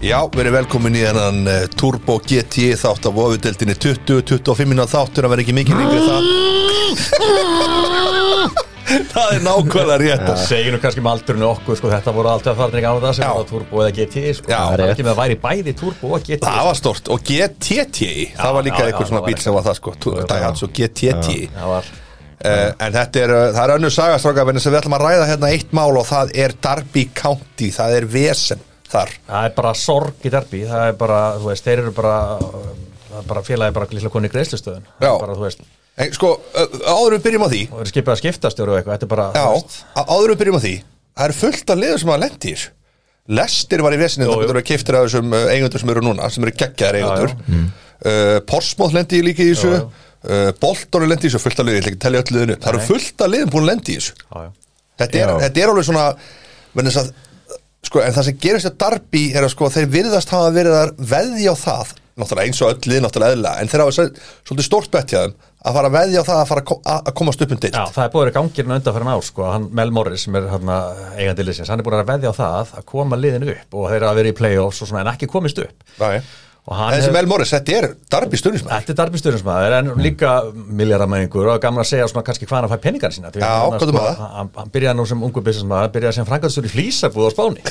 Já, verið velkomin í hennan uh, Turbo GT þátt af ofudeldinni 20-25 minna þáttur að vera ekki mikið lengri það Það er nákvæmlega rétt. Það segir nú kannski með aldurinu okkur sko, þetta voru alltaf farnir á það sem Já. var turbo eða GT sko. Já. það er ekki með að væri bæði turbo og GT Það var stort og GTT það var líka já, einhver já, svona það var bíl sem var það sko Daihatsu GTT það var. Uh, en þetta er, uh, það er önnur sagastrákafinni sem við ætlum að ræða hérna eitt mál og það er Darby County, það er vesen þar. Það er bara sorg í derbi Það er bara, þú veist, þeir eru bara það er bara félagi bara líklega koni í greiðslustöðun. Já. bara, þú veist, en, Sko, áður við byrjum á því og eru skipið að skiptastjóru og eitthvað Þetta er bara, Já, áður við byrjum á því Það er fullt af liður sem að lendi í þessu. Lestir var í vesinni Það jú. getur að kiftir af þessum eigendur sem eru núna sem eru geggjaðar eigendur. Já, uh, Porsmóð lendi í líka í þessu. Uh, Bolton er lendi í þessu fullt af liður Ég ætla ekki að tellja öll liðinu. Það eru fullt af liðum búin að lendi í þessu. Já, já. þetta er, þetta er alveg svona menn þess að sko, en það sem gerist að Darby er að sko, þeir virðast hafa verið að veðja á það náttúrulega eins og öll lið náttúrulega eðla en þeir hafa svo- svolítið stórt hjá þeim að fara að veðja á það að fara að ko- að að komast upp um dild Já, það er búið að vera gangirinn undan fyrir ár sko. hann, Mel Morris sem er hérna, eigandi liðsins hann er búin að veðja á það að koma liðin upp og þeir hafa verið í play-offs og svona en ekki komist upp Nei. Hann en hefur- Mel Morris, þetta er Darby stundismæður Þetta er darbisturismæður en líka milljaramæningur og gaman að segja svona kannski hvað hann að fæ peningar sína Já, hann, hvað er með það? hann, hann byrjaði nú sem ungu businessmaður byrjaði sem frangastur í flýsabúð á Spáni.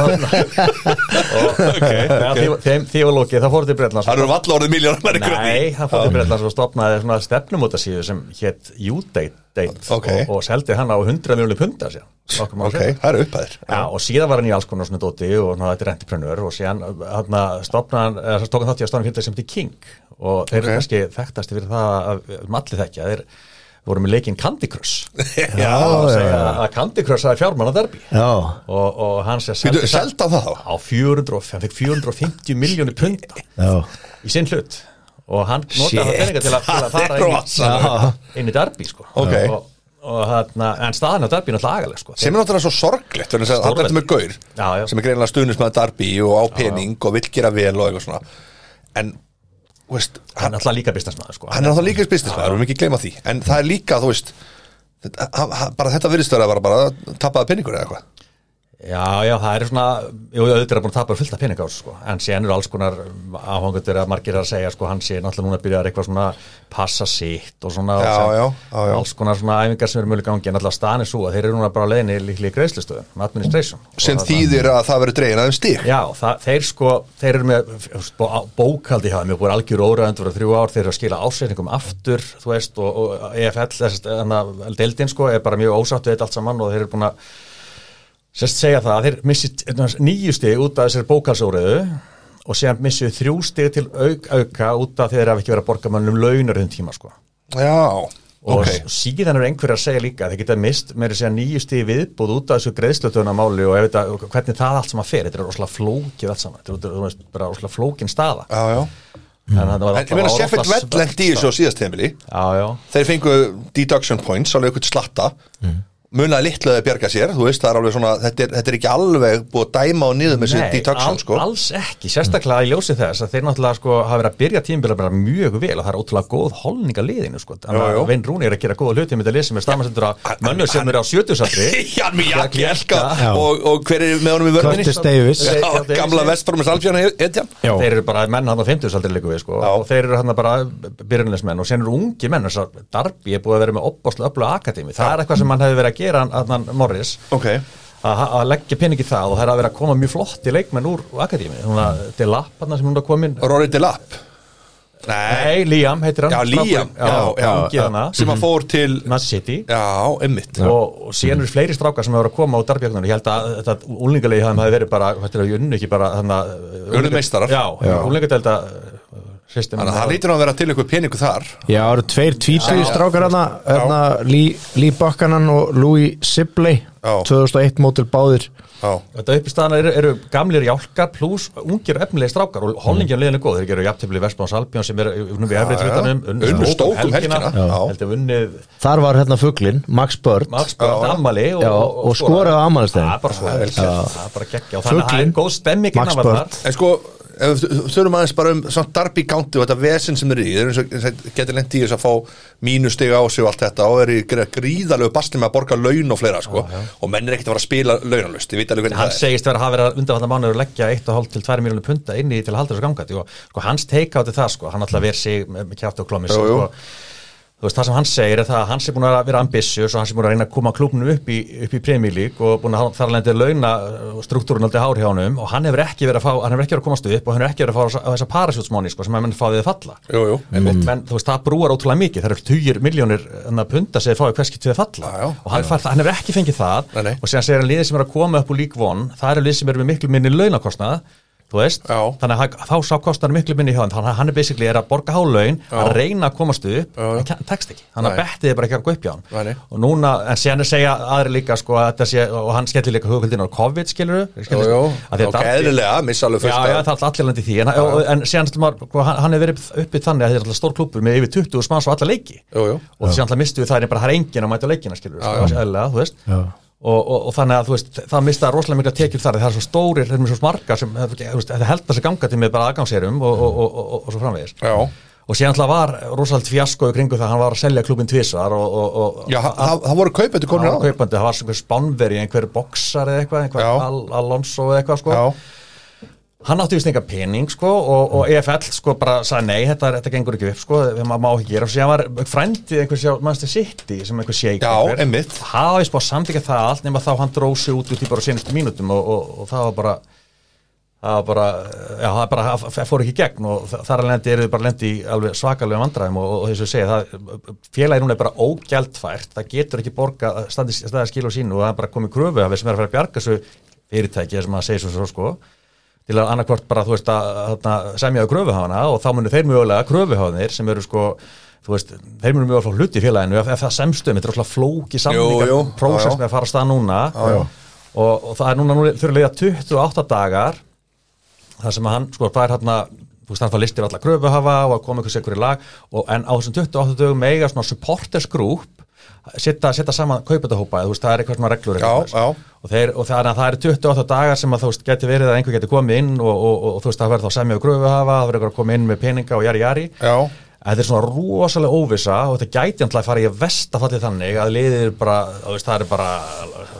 Og okay, okay. þeim þjóðlóki það fór til Breitlands það eru valla orðið miljónar Nei, það fór til Breitlands og stopnaði svona stefnumóta síðu sem hétt U-Date date, Ok. og, og seldi hann á 100 miljónu punta síðan. Ok, það eru upphæðir. Já, og síðan var hann í alls konar svona dóti og svona þetta er entrepreneur og síðan hann stopnaði, eða tók hann þátt í að stofna fyrirtæki sem heitir King og þeir Ok. eru kannski þekktasti fyrir það að allir þekkja, þeir voru með leikinn Candy Crush. Já, og segja að Candy Crush hafi fjármann að derbi og, og hann sé Býtu, seldi það á 400, og- hann fekk 450 miljónu punta í sinn hlut og hann notaði það peninga til að, til að fara inn, inn í derbi sko. Ok. og, og hann, en staðan á derbi er náttúrulega agaleg sko. sem er náttúrulega svo sorglegt þannig að hann er með gaur Já, já. sem er greinilega stuðnismæður Darby og á pening og vill gera vel og eitthvað svona en, veist, hann er náttúrulega líka businessmaður sko. hann er náttúrulega líka businessmaður, við erum ekki gleyma því en það er líka, þú veist þetta, bara þetta virðist vera bara, bara tapaða peningur eða eitthvað Já, já, það er svona, jú, auðvitað er búin að tapa fullt af pening á þessu, sko, en síðan eru alls konar áhangundur að margir er að segja, sko, hann sé náttúrulega núna að byrja eitthvað svona passa sitt og svona, Já, og já, já, já. alls konar svona æfingar sem eru mjög gangi, en alltaf staðan er svo að þeir eru núna bara á leiðinni líklega í greiðslustöðun, administration. sem Og það- þýðir að það verður dregin aðeins stík Já, það, þeir sko, þeir eru með bó, bókaldi þeim, við búin algjör óraðund fyrir þrjú ár, þeir eru að skila ásreikningum aftur, þú veist, og, og EFL, þess sérst segja það að þeir missi nýju stig út af þessari bókalsóriðu og síðan missi þrjú stig til auk, auka út af þeir hafa ekki verið að borga mannum launar þinn tíma sko. Já, og ok. s- síðan eru einhverjar að segja líka að þeir geta mist með að segja nýju stig viðbúð út af þessu greiðslutöðunamáli og, ef þetta, og hvernig það allt saman fer, þetta er rosalega flókið allt saman, þetta er þú veist, bara rosalega flókin staða. Já, já. en, það var Sheffield rosalega Wett lendi í þessu á síðast heimili já, já, þeir fengu deduction points alveg eitthvað slatta munaði litlu að bjarga sér þú veist, það er alveg svona, þetta er, þetta er ekki alveg búið að dæma á niður með sér Nei, deduction al, sko. alls ekki, sérstaklega í ljósi þess að þeir náttúrulega sko hafa verið að byrja tímabila bara mjög vel og það er ótrúlega góð holning að liðinu sko, jú. að Vein Rúni er að gera góða hluti með þetta lið sem er stamasendur á mönnur sem eru á sjötusaldri Jan Mijak, Já. Jelka Já. og, og hver er með honum í vörminni? Curtis Davis Já. Já, gamla vestbrómis Alfjörna Edjan Já, þeir eru bara menn hann á 50 aldri líka við Já. og þeir eru hann bara byrjunleismenn og sen eru ungi menn þess að Darby búið að vera með opbáslega öllu akademi það eitthvað sem hann hefði verið að gera hann, Morris Ok, að, leggja pening í það og það er að vera að koma mjög flotti leikmenn úr svona til lapp hann sem hún er að koma inn Rory Delap? Nei, Liam heitir hann. Já, Liam. Strákurinn. já, já, hana sem að fór til Man City. Og, og síðan eru fleiri strákar sem hefur að koma á darbjögnunum ég held að þetta úlingalegi hafði verið bara hvað er það, unnu ekki bara Unnu meistarar. já, úlingadelda Þannig að það lítur nú að vera til ykkur peningu þar. Já, það eru tveir tvítugi strákar hana, hana Lee, Lee Buchanan og Louis Sibley Já. 2001 mótil báðir. Já, þetta upp í staðana eru, eru gamlir jálkar pluss ungir og efnilegi strákar og hollingjan liðin er góð, þeir gerir jafntefli Vestbáns Albjörn sem er unnum við efrið hlutanum Unnu Stoke um helgina. Já. heldur unnið Þar var hérna fuglinn, Max Bird Max Börn ammali og, Já, og skoraði á afmælisdaginn. það er bara svo og stemming Max. Bird. en sko ef við þurfum aðeins bara um svona darbi gándi og þetta vesen sem er í þeir og getur lent í þess að fá mínustega á sig og allt þetta. Og er í gríðalegu basli með að borga laun og fleira sko. og menn er ekkert að fara að spila hvernig hann er. segist að hafa verið að undanfatna mánuður að leggja 1,5 til 2 miljónu punta inn í til að halda þessu gangandi. Og sko, hans teika átti það sko, hann alltaf verið sig með, kjátt og klómis Jú, jú. sko, þú veist, það sem hann segir er það að hans er búin að vera ambitious og hans er búin að reyna að koma klúbnum upp í, upp í Premier League og búin að þar lendi launa struktúrun aldrei hár hjá honum og hann hefur ekki verið að fá, hann hefur ekki verið að komast upp og hann hefur ekki verið að fá á þessa parasjútsmóni sko, sem menn fáið að falla. Jú, jú, og menn, þú veist, það brúar ótrúlega mikið. Það eru tugir miljónir punta sem þeir fáið hverski til að falla. Já, já. og hann, fær, hann hefur ekki fengið það. Nei, nei. og síðan segir hann liðið sem er að koma upp úr lík það þú veist, Já. þannig að hann- þá sá kostar miklu minni hjá hann, þannig að hann er basically er að borga hálaun, að reyna að komast upp Já, já. en kann- tekst ekki, þannig að bettið er bara ekki að gå upp hjá hann nei. og núna, en síðan er segja aðri líka sko að þetta sé, og hann skellir líka hugvöldin á COVID, skilur jú. ok, eðlilega, missa alveg Já, fullt já, af- það er allir landi því. En, og, en maður, sko, hann, hann hefur verið uppið þannig að þetta er alltaf stór klúppur með yfir 20 manns á alla leiki. Og síðan alltaf mistu það er það er að og, og, og þannig að þú veist, það mista rosalega mikla tekjur þar það er svo stórir, þeir eru svo marga sem þú veist, þetta held að ganga til með bara aðgangserum og, og, og, og, og svo framvegis. Já, og síðan alltaf var rosalega fjasko í kringu það að hann var að selja klubin tvisar og, og, og já það, það- það voru hann komin á. kaupandi, það var spánveri einhver boxar eða eitthvað, einhver Al Alonso eða eitthvað sko. Já, hann átti vist enga pening sko og, og EFL sko bara sagði nei, þetta, þetta gengur ekki upp sko, maður má ekki gera. Síðan var frændið einhvers hjá Manchester City sem einhver shake Já, einmitt. hafa vist búið að samþykja það allt nema þá hann dróð sig út út í bara senustu mínutum og, og, og það var bara það var bara, já það bara það fór ekki gegn og þa- þar lendi eru þið bara lendi alveg svakalega vandræðum og, og þess að segja það, félagi núna er bara ógjaldfært, það getur ekki borga standi staði skil og sínu og það er bara komið kröfu af er að fara að bjarga þessu fyrirtæki sem að segja svo, svo sko til að annarkvort bara þú veist að, að semjaðu kröfuhafana og þá munir þeir mjögulega kröfuhafanir sem eru sko þú veist, þeir munir mjögulega fá hluti í félaginu ef, ef það semstum, þetta er alltaf flóki samningar jú, prósess já, já. með að fara að stað núna já. Og, og það er núna, núna þurfa að leiða 28 dagar þar sem að hann, sko, það er hérna þú veist, hann fær listir alla kröfuhafa og að koma einhvers ekkur í lag og en á þessum 28 dögum eiga svona supporters group setja, setja saman kaupendahópa, þú veist, það er eitthvað svona reglur Já, já. og, þeir, og það, er, eru 28 dagar sem að þú veist, geti verið að einhver geti komið inn og, og, og, þú veist, það verður þá semja og kröfuhafa, það verður eitthvað að koma inn með peninga og jari jari. Já, þetta er svona rosalega óvisa og þetta gæti alltaf að fara í að vestafallið þannig að liðir bara, veist, það er bara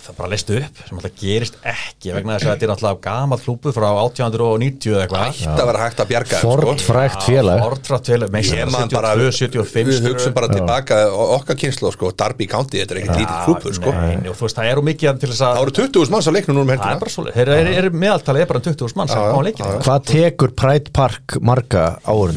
það er bara list upp sem alltaf gerist ekki vegna þess að þetta er alltaf gamal klúpu frá 1890 eða eitthvað. Ætti að vera hægt að bjarga sko. Fortfrækt félag. Fortfrækt félag, meins 75 Við hugsun bara tilbaka okkar kynslu sko, Darby County, þetta er ekkert lítið klúpu sko. Það eru mikið til þess að Það eru 20.000 manns á leiknum núna um helgina. Þeir eru meðaltalið bara um 20.000 manns á leiknum. Hvað tekur Pride Park marga áður?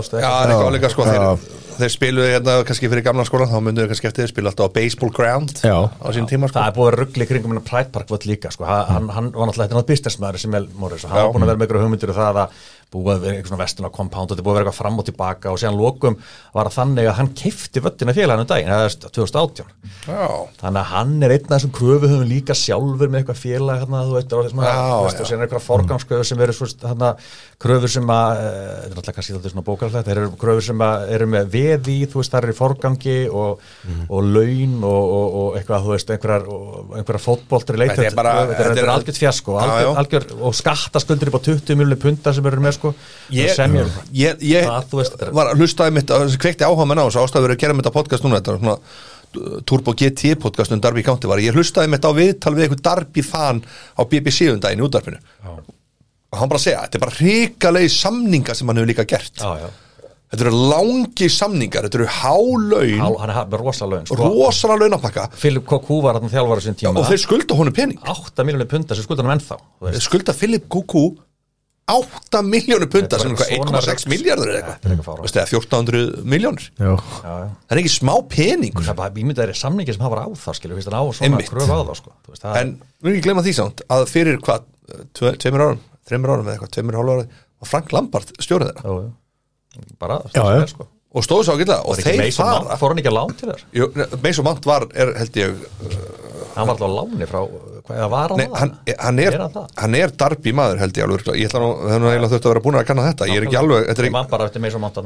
2000 Já, það er eitthvað áleika sko þeir, þeir spiluði hérna kannski fyrir gamla skólan þá mynduðu kannski eftir þeir spila alltaf á baseball ground já. á sín tíma sko. Það er búið að ruggla í kringum en að Pride Park vall líka sko. Hann, hann var náttúrulega eitthvað business maður sem vel morið hann var búin að vera með ykkur hugmyndir og það að búið að vera einhver svona vestuna compound og þetta er búið að vera eitthvað fram og tilbaka og síðan lokum var það þannig að hann keifti völdina félaginu daginn, það er 2018 Já, þannig að hann er einn af þessum kröfuhöfum líka sjálfur með eitthvað félag hérna, þú veit, og, og síðan er eitthvað forgangskröfur sem eru svo, hérna, kröfur sem að eh, þetta er alltaf kannski þetta svona bókalegt þeir eru kröfur sem að eru með veði þú veist, það eru í forgangi og, Mhm. og laun og, og, og eitthvað, þú veist, einhverjar, og- einhverjar fótboltri leitt Þetta er er, er- er algjör, já. algjör, og skattaskuldur upp á 20 miljonir punta sem eru með sko ég, semjur ég, ég Það, þetta var að hlustaði mitt, kveikti áhuga menn á þessu ástæður að gera mitt á podcast núna, þetta er svona uh, Turbo GT podcast um Darby County var. Ég hlustaði mitt á viðtal við eitthvað Darby fan á BBC um daginn í útvarpinu. Og hann bara að segja, þetta er bara hrikalegi samningar sem hann hefur líka gert. Já, já. þetta eru langi samningar, þetta eru hálaun Há, hann er með rosa laun sko. Philip Koku var hann þjálfara sin tíma. Og þeir skulda honum pening. 8 miljonir punta sem skulda hann ennþá skulda Philip Kuku 8 miljónu punta sem er er eitthvað svona 1,6 miljardur eða er eitthvað eitthvað fáránlegt. Veistu, eða 1400 miljónir Já, já, já. það er ekki smá peningur það er bara ímyndaðir samningi sem hafa á það skilur, fyrst hann á svona kröfu á það sko. Þú veist, það en við ekki glemma því samt að fyrir hvað, tve- tveimur árum þreimur árum eða eitthvað, tveimur hálfa árum var Frank Lampard stjórið þeirra bara já. sko. og stóðu svo og ekki þeir Mason Mount- fara fór hann ekki að lán til þér Jú, Meis og Mount var, er, held ég hann var alltaf á láni frá hvað, eða var hann nei, hann, hann, er, Er hann hann er darbi maður held ég alveg. Ég ætla nú, það er nú eiginlega þurft að vera búin að kanna þetta. Ég er ekki alveg, þetta er ekki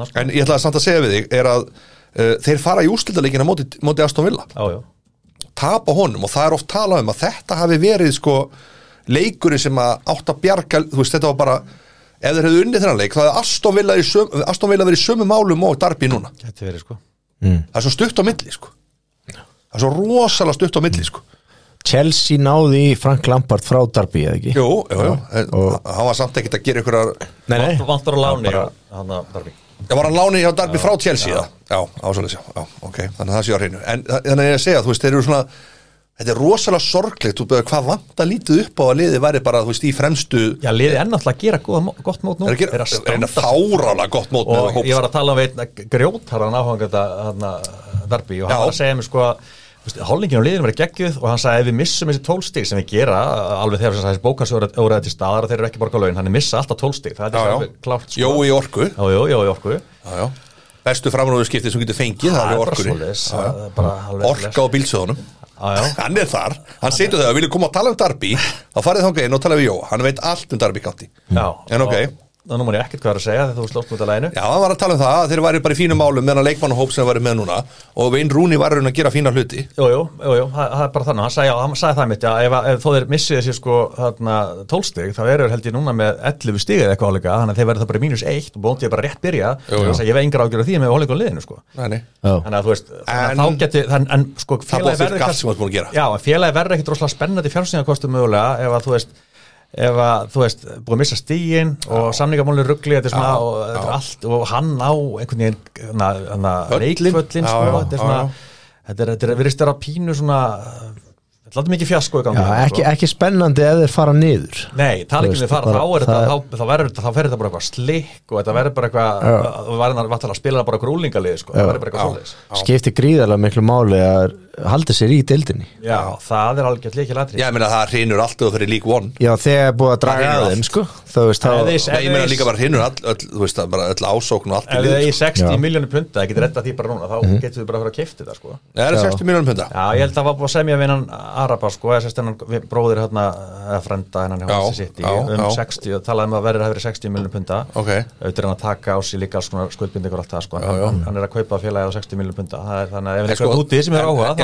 sko. en ég ætla samt að segja við þig er að uh, þeir fara í úrslitaleikin móti, móti Aston Villa. Já, já. tapa honum og það er oft talað um að þetta hafi verið sko leikurinn sem að átt að bjarga, þú veist, þetta var bara ef þeir hefðu unnið þennan leik, það hefði Aston Villa, í söm, Aston Villa verið í sömu málum og Darby núna. Gæti verið sko. Það er svo stutt á milli, sko. Það er svo rosalega stutt á milli, sko Chelsea náði í Frank Lampard frá Darby eða ekki? Jú, jú, jú, hann var samt ekkert að gera ykkur Nei, nei, Vant- Vantar á láni Hann að Darby Já, var hann láni hjá Darby frá Chelsea já, já? Ásvöldis, já, já, ok. Þannig að það sé á hreinu, en þannig að ég að segja þú veist, þeir eru svona, þetta er rosalega sorglegt þú veist, hvað vant að lítið upp á að liði væri bara, þú veist, í fremstu Já, liðið er náttúrulega að gera góða, gott mót nú eru að gera, reyna fárálega gott mót og ég var að tala um veitna grjótarðan áfanganda Darby og hann var að segja mér sko að Hollingin og liðin verið geggjuð og hann sagði ef við missum þessi tólstík sem við gera alveg þegar þessi bókarsóraði til staðar og þeir eru ekki borga laun, hann er missa alltaf tólstík það er já, já, klárt sko. jó í orku. Já, já, í orku. Já, já. bestu framrúðu skiptið sem getur fengið það er alveg orka á já. hann er þar, hann situr þegar vilja koma að tala um Darby þá farið þangað inn og tala við Jó. Hann veit allt um Darby kátti En ok. Og- nú man ég ekkert hvað að segja þegar þú slóst út að læginu Já, hann var að tala um það að þeir væri bara í fínum málum meðan leikmannahóp sem væri með núna og Vein Rúni var raun að gera fína hluti Jú, jú, jú, jú, það það er bara þannig, hann sagði, já, hann sagði það mitt, já, ef, ef þó þeir missið þessi sko, þarna, tólstig, þá eru þeir held ég núna með 11 stigið eitthvað áleika, þannig að þeir verður það bara í mínus 1 og bóndið er bara rétt byrja, þannig að ég veið yngra ágjör af því með áleika á liðinu, sko. Nei, nei. Já. Þannig að þú veist, En- þá en sko, Það félagi verður galt kannski- sem þú ert búin að gera. Já, en félagi verður ekkit rosalega spennandi fjársýnarkostum mögulega, ef að þú veist, ef að, þú veist, búið að missa stígin og samningamálinu ruggli, þetta er svona og, þetta er allt, og hann á einhvern veginn, Völlinn. leikvöllin, Já, sko, þetta er svona þetta er, þetta er, virðist vera pínu svona þetta látum mikið fjasko í gangi Já, þarna, ekki, sko. ekki spennandi ef þeir fara niður. Nei, tala Þú ekki um veist, við fara, bara- þá er þetta það- þá, þá verður þetta, þá verður þetta bara eitthvað slikk og þetta verður bara eitthvað, þú verður að spila það bara grúlingalið, sko, það verður bara eitthvað skiptir gríðarlega miklu máli að halda sér í deildinni. Já, það er algjör líkið latri Já, ég meina það hrinur allt og fyrir League One. Já, þegar er búið að draga Það er að þeim sko. Þú veist þá Nei, ég meina líka bara hrinur all, öll, þú veist, það er bara öll ásókn og allt í Ef þið eigi sko. 60 Já. miljónir punta, það getur rettað því bara núna þá Mhm. getur við bara að fara að kifta þetta, sko. Það er 60 miljónum punda Já, ég held að það var búið að semja við hennan Araba sko, eða sérst hennan bróðir hérna, eða frenda hennan hjá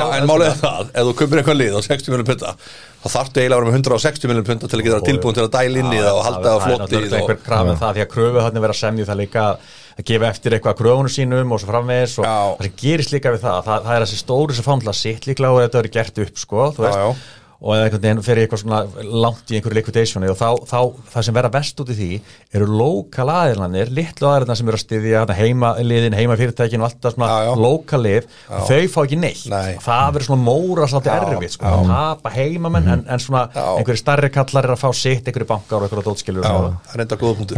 já, um já. 60 og talaði um að verður að hafa verið 60 miljonum punta Ok. auðvitað hann að taka á sig líka alls konar skuldbindingur og allt það Já, já. hann, hann að kaupa félagi á 60 miljonum punta það þannig að ef En en- Já, en er það, ef þú kaupir eitthvað lið á 60 miljónum punda þá þarftu eiginlega að vera með 160 miljónum punda til að geta tilbúin til að dæla inn í það og halda það það er flotti náttúrulega einhver krafið það því að kröfu þannig vera semja það líka að gefa eftir eitthvað kröfunum sínum og svo framvegis og Já. það sem gerist líka við það það, það er þessi stóru sem fámla sitt líklega og þetta verður gert upp sko, þú Já, veist já. Og eða einhvern veginn fyrir eitthvað svona langt í einhverju liquidationi og þá, þá það sem verða vest út í því eru lokal aðeinslanir, litlu aðeinslanir sem eru að styðja þarna heima liðin, heima fyrirtækin og allt það svona Já, já. lokal lið þau fá ekki neitt Nei. og það verður svona móra svolítið Já, erfitt sko, að tapa heimamenn en, en svona. Já. einhverju starri kallar er að fá sitt einhverju bankar og einhverju dótskilur og það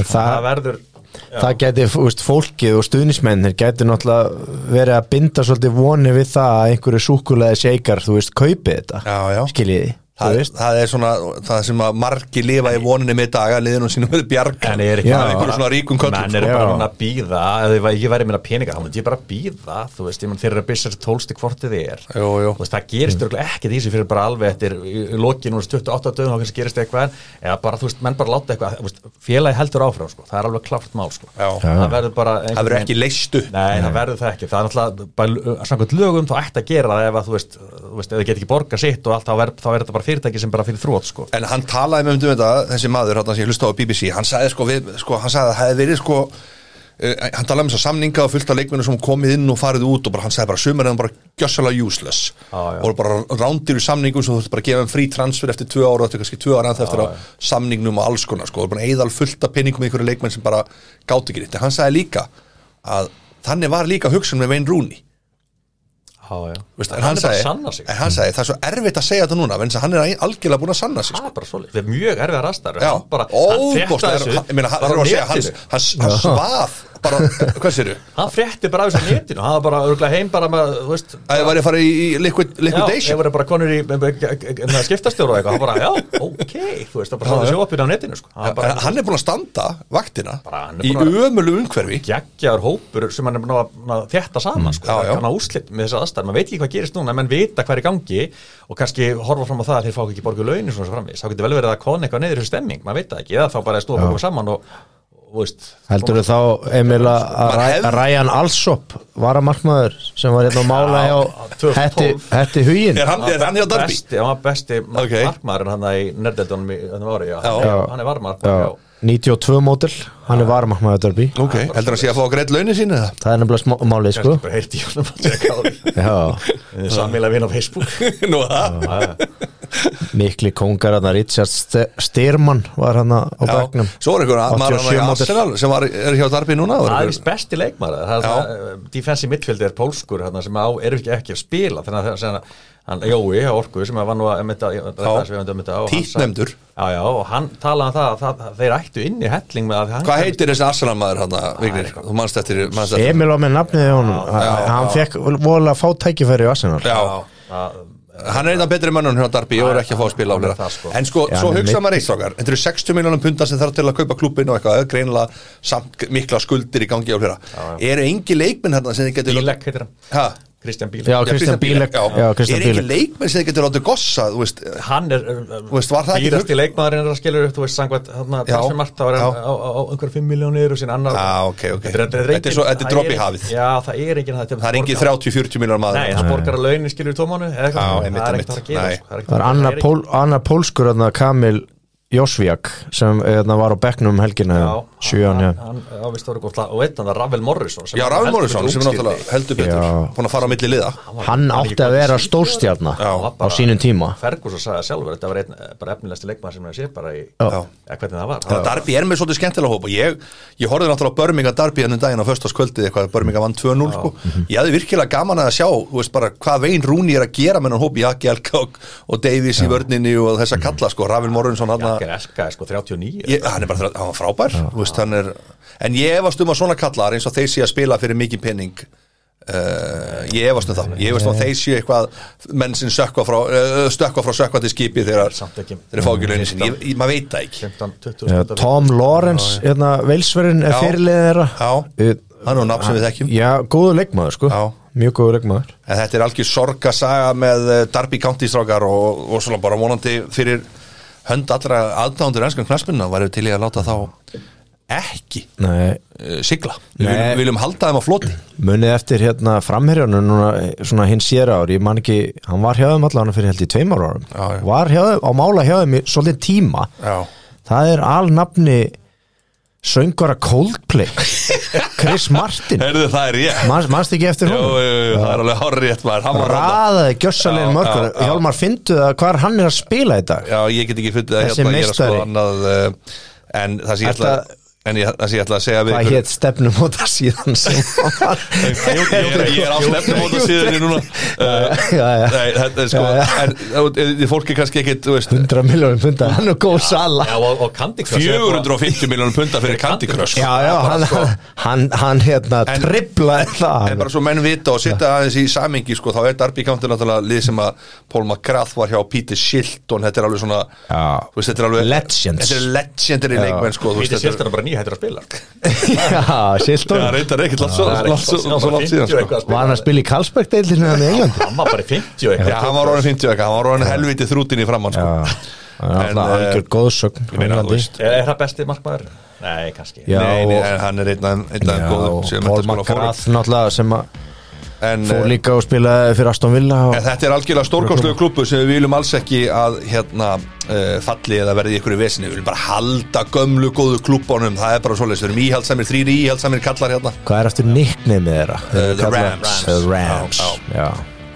það, það verður það geti, þú veist, fólkið og stuðnismennir geti náttúrulega verið að binda svolítið voni við það að einhverju súkulega seikar, þú veist, kaupið þetta. Já, já. skiljiði, Það, það er svona, það sem að margi lifa í voninni með daga, liðinu sínum verið bjarga En er ekki Já. einhverju svona ríkum köllum menn eru sko. bara að býða ef ekki verið meina peninga, þá myndi ég bara býða þú veist, ég þeir eru að byssa þessi tólsti hvort þið er. Jú, jú. Þú veist, það gerist mm. ekkert í þessu fyrir bara alveg eftir lokin, núna 28 dögum þá kannski gerist eitthvað, eða bara, þú veist, menn bara láta eitthvað, félagi heldur áfram, sko. Það er alveg klárt mál, sko. Það verður verður ekki leist upp. Nei, það verður það það bara það fyrirtæki sem bara fyrir þrótt sko. En hann talaði með um þetta, þessi maður, hann sem ég hlusta á BBC, hann sagði sko, við, sko hann sagði að það hefði verið sko, uh, hann talaði um þess að samninga og fullt af leikmennu sem komið inn og farið út og bara, hann sagði bara sumar er hann bara gjössalega useless. Já. og bara rándir í samningum sem þú þurft bara að gefa hann frí transfer eftir tvö ára, þetta er kannski tvö ára ennþá eftir að samningnum og alls konar sko, og bara eðal fullt af penningum í einhverju leikmenn sem bara gátt ekki nýtt, en hann sagði líka að þannig var líka hugsun með Wayne Rooney Já, já. Veist, En en hann hann sagði, sanna sig. en hann sagði, það er svo erfitt að segja þetta núna vegna þess að hann er algjörlega búin að sanna sig Það er bara svolítið, það er mjög erfið að rasta bara, hann frétta óbúslega þessu Ég meina, hann bara segja, hann, netinu. hann, hann svaf bara, hvað sér hann frétti bara af þessu á netinu hann var bara örgulega heim bara með, þú veist að ég væri að fara í, í liquid, Já, ég liquidation var bara konur í skiptastjóru og eitthvað, hann bara, já, ok þú veist, það bara svolítið sjóapinn á netinu sko. hann bara, hann er búin að standa vaktina Bara, er í að- ömulu umhverfi. Geggjaður hópur sem hann er búin að, að þétta saman sko, Já, já. hann á úrslit með þessa aðstæð, maður veit ekki hvað gerist núna menn vita hvað er í gangi og kannski horfa fram á það að þeir fá ekki borgu launin svona svo framvís, þá getur vel verið að kona eitthvað neður þessu stemming, maður veit það ekki, eða þá bara stofa koma saman og, Heldur þú þá, Emil, að Ryan Alsop var að markmaður sem var hérna að mála Já, hjá 2012. Hetti, Hetti Hugin Er hann, er hann hjá Darby? besti, hann var besti Ok. okay. markmaðurinn hann í nerdendunum í þetta ári, já, Já. hann, er- er varmarkmaður Já, já. 92 mótil, hann er varmarkmaður Derby Ok, heldur hann sé að fá greitt launin sín eða? Það er nefnilega smá- málið, sko bara heyrti í honum að á samíla vinn á Facebook Nú, það? Mikli kongar hann Richard St- Styrman var hann á Já, begnum svo er einhver maður 87 hann í. Arsenal sem var, er hjá Darby núna það er vist besti leikmaður það er Já. það, uh, defensive midfield er pólskur þarna, sem á, er ekki, ekki að spila þannig að það er hann Jói á Orku sem var nú að já, og hann talaði um það að það, þeir ættu inn í helling með að hann Hvað heitir þessi Arsenal maður hann Vignir? Þú manst eftir, manst eftir Emil var með nafnið hann fekk vola að fá tækifæri í Arsenal. Já, hann er einn af betri mönnum hjá Darby og er ekki að fá að spila á er það, sko. En sko, Já, svo hugsa maður eitt strákar. Þetta eru 60 miljónum pundar sem þarf til að kaupa klúbin og eitthvað, greinilega samt mikla skuldir í gangi á fleira. Eru engi leikminn hérna sem þið getur Bílek heitir hann. Ha? Kristján Bílek. Já, Kristján Bílek Er ekki leikmenn sem þið getur látið gossa hann er Þú veist, var það ekki dýrasti leikmaðurinn er að skilur upp þú veist, sangvært, það hann á, á, á einhverjum 5 miljónir og sín annar Já, ok, ok. Þetta er- þetta er Þetta er svo- þetta er það dropi í hafið. Já, það er engin Það er engin 30-40 miljónum maður. Nei, hann borgar að launin skilur í tómánu eða Já, eitthvað, einmitt, það er ekkert að gera sko, er Það er annar, pól, annar pólskur Kamil Jósvíak sem hérna, var á bekknum um helgina. Já, sjöan, já. já, víst, það voru gott lag. Og veit hann að Ravel Morrison sem Já, heldur Morrison sem er náttúrulega heldur betur. Búin að fara á milli liða. Hann átti að vera síðan, stórstjarna Já. á sínum tíma. Ferguson sagði sjálfur þetta var einn, bara efnilegsti leikmaður sem hann sé bara í ja, hvernig það var. Þannig að Darby er með svolítið skemmtilega hóp og ég, ég horfði náttúrulega á Birmingham Darby ennum daginn á föstaskvöldið eitthvað, Birmingham vann 2-0 sko. ég hefði virkilega gaman að sjá þú veist bara hvað veginn Rúni er að gera með hann hóp Jaki Elkák og Davies í vörninni og þessa kalla sko, Ravil Morrinsson hann Jakker Elka er sko 39 ég, hann er bara, hann var frábær þú veist, hann er, en ég efast um að svona kallar eins og þeir sé að spila fyrir mikið penning Uh, ég efast um það. Ég efast um að þeir séu eitthvað menn sem sökva frá, uh, stökkva frá sökkvandi skipi þegar Samt ekki. þeir fá ekki launin sinni, ég, ég, maður veit það ekki. 15-20 Já, Tom Lawrence, hérna, veilsverðin er Já. fyrirliðið þeirra. Já. Hann er nú nafn sem við þekkjum. Já, góðu leikmaður sko. Já. Mjög góðu leikmaður. En þetta er algjör sorgasaga með eh, Darby County strákar og, og svona bara vonandi fyrir hönd allra aðdándur ennskan knaspunna varum til ég að láta þá ekki Nei, uh, sigla. Við viljum, viljum halda þeim á floti. Munið eftir hérna framherjónu núna eh, svona hins sér ár, ég man ekki hann var hjá þeim allan fyrir held í tveimar árum. Já, já. var hjá þeim, á mála hjá þeim í svolítið tíma. Já. það er alnafni söngara Coldplay. Chris Martin. Herðu það er ég manst ekki eftir hún? það er alveg horrið gjössalegin Já, mörgur já, já. Hjálmar, fyndu það hvar hann er að spila í dag? Já, ég get ekki fundið að hérna, ég er að sko annað uh, en það sem ég Ætla- en ég, ég ætla að segja við Hvað hétt stefnum á það síðan? Sem var ég, er- ég er á stefnum á síðan núna. Uh, Já, já. Nei, þetta er sko Já, já. en fólk er kannski ekkit, þú veist 100 miljónum punda, hann er góð sala. Já, og, og Candy Crush er bara- 450 miljónum punta fyrir Candy Crush. Já, já, hann, hann, hann hérna tripplaði það. En bara svo menn vita og setja aðeins í samingi sko, þá er Darby County náttúrulega lið sem að Paul McGrath var hjá Peter Shilton. Þetta er alveg svona Já. þú veist, þetta er alveg, Legends. Þetta er legendary leikmenn sko, nýhættur að spila Já, Silton Já, reyndar ekkert langt svo Það langt síðan sko. Var hann að spila í Karlsberg-deildinu hann í Englandi? Hann var bara í 50 og Já, hann var orðin 50 eitthvað, hann var orðin helviti þrútin í framann sko. Það er En, eh, algjör góðsögn Er, það besti markmaður? Nei, kannski Nei, en hann er einn af einn af Já, góðum fórum. McGrath náttúrulega sem að En fór eh, líka og spilaði fyrir Aston Villa og þetta er algjörlega stórkostlegu klubbu sem við viljum alls ekki að hérna uh, falli eða verði ykkur í vesinu, við viljum bara halda gömlu góðu klubbunum, það er bara svoleiðis. Við erum íhaldsamir, þrýri íhaldsamir kallar hérna. Hvað er eftir nicknameið þeirra? Uh, the Kalla- Rams. The Rams, Já, já.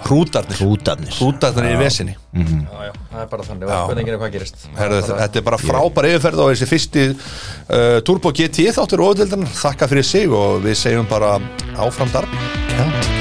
Hrútarnir, Hrútarnir. Hrútarnir í vesinu Já, já, það er bara þannig. Og spurningin er hvað gerist? Herðu, þetta er bara frábær yfirferð og þessi fyrsti uh, Turbo GT þáttur óðildan þakka fyrir sig og við segjum bara áfram darbi Já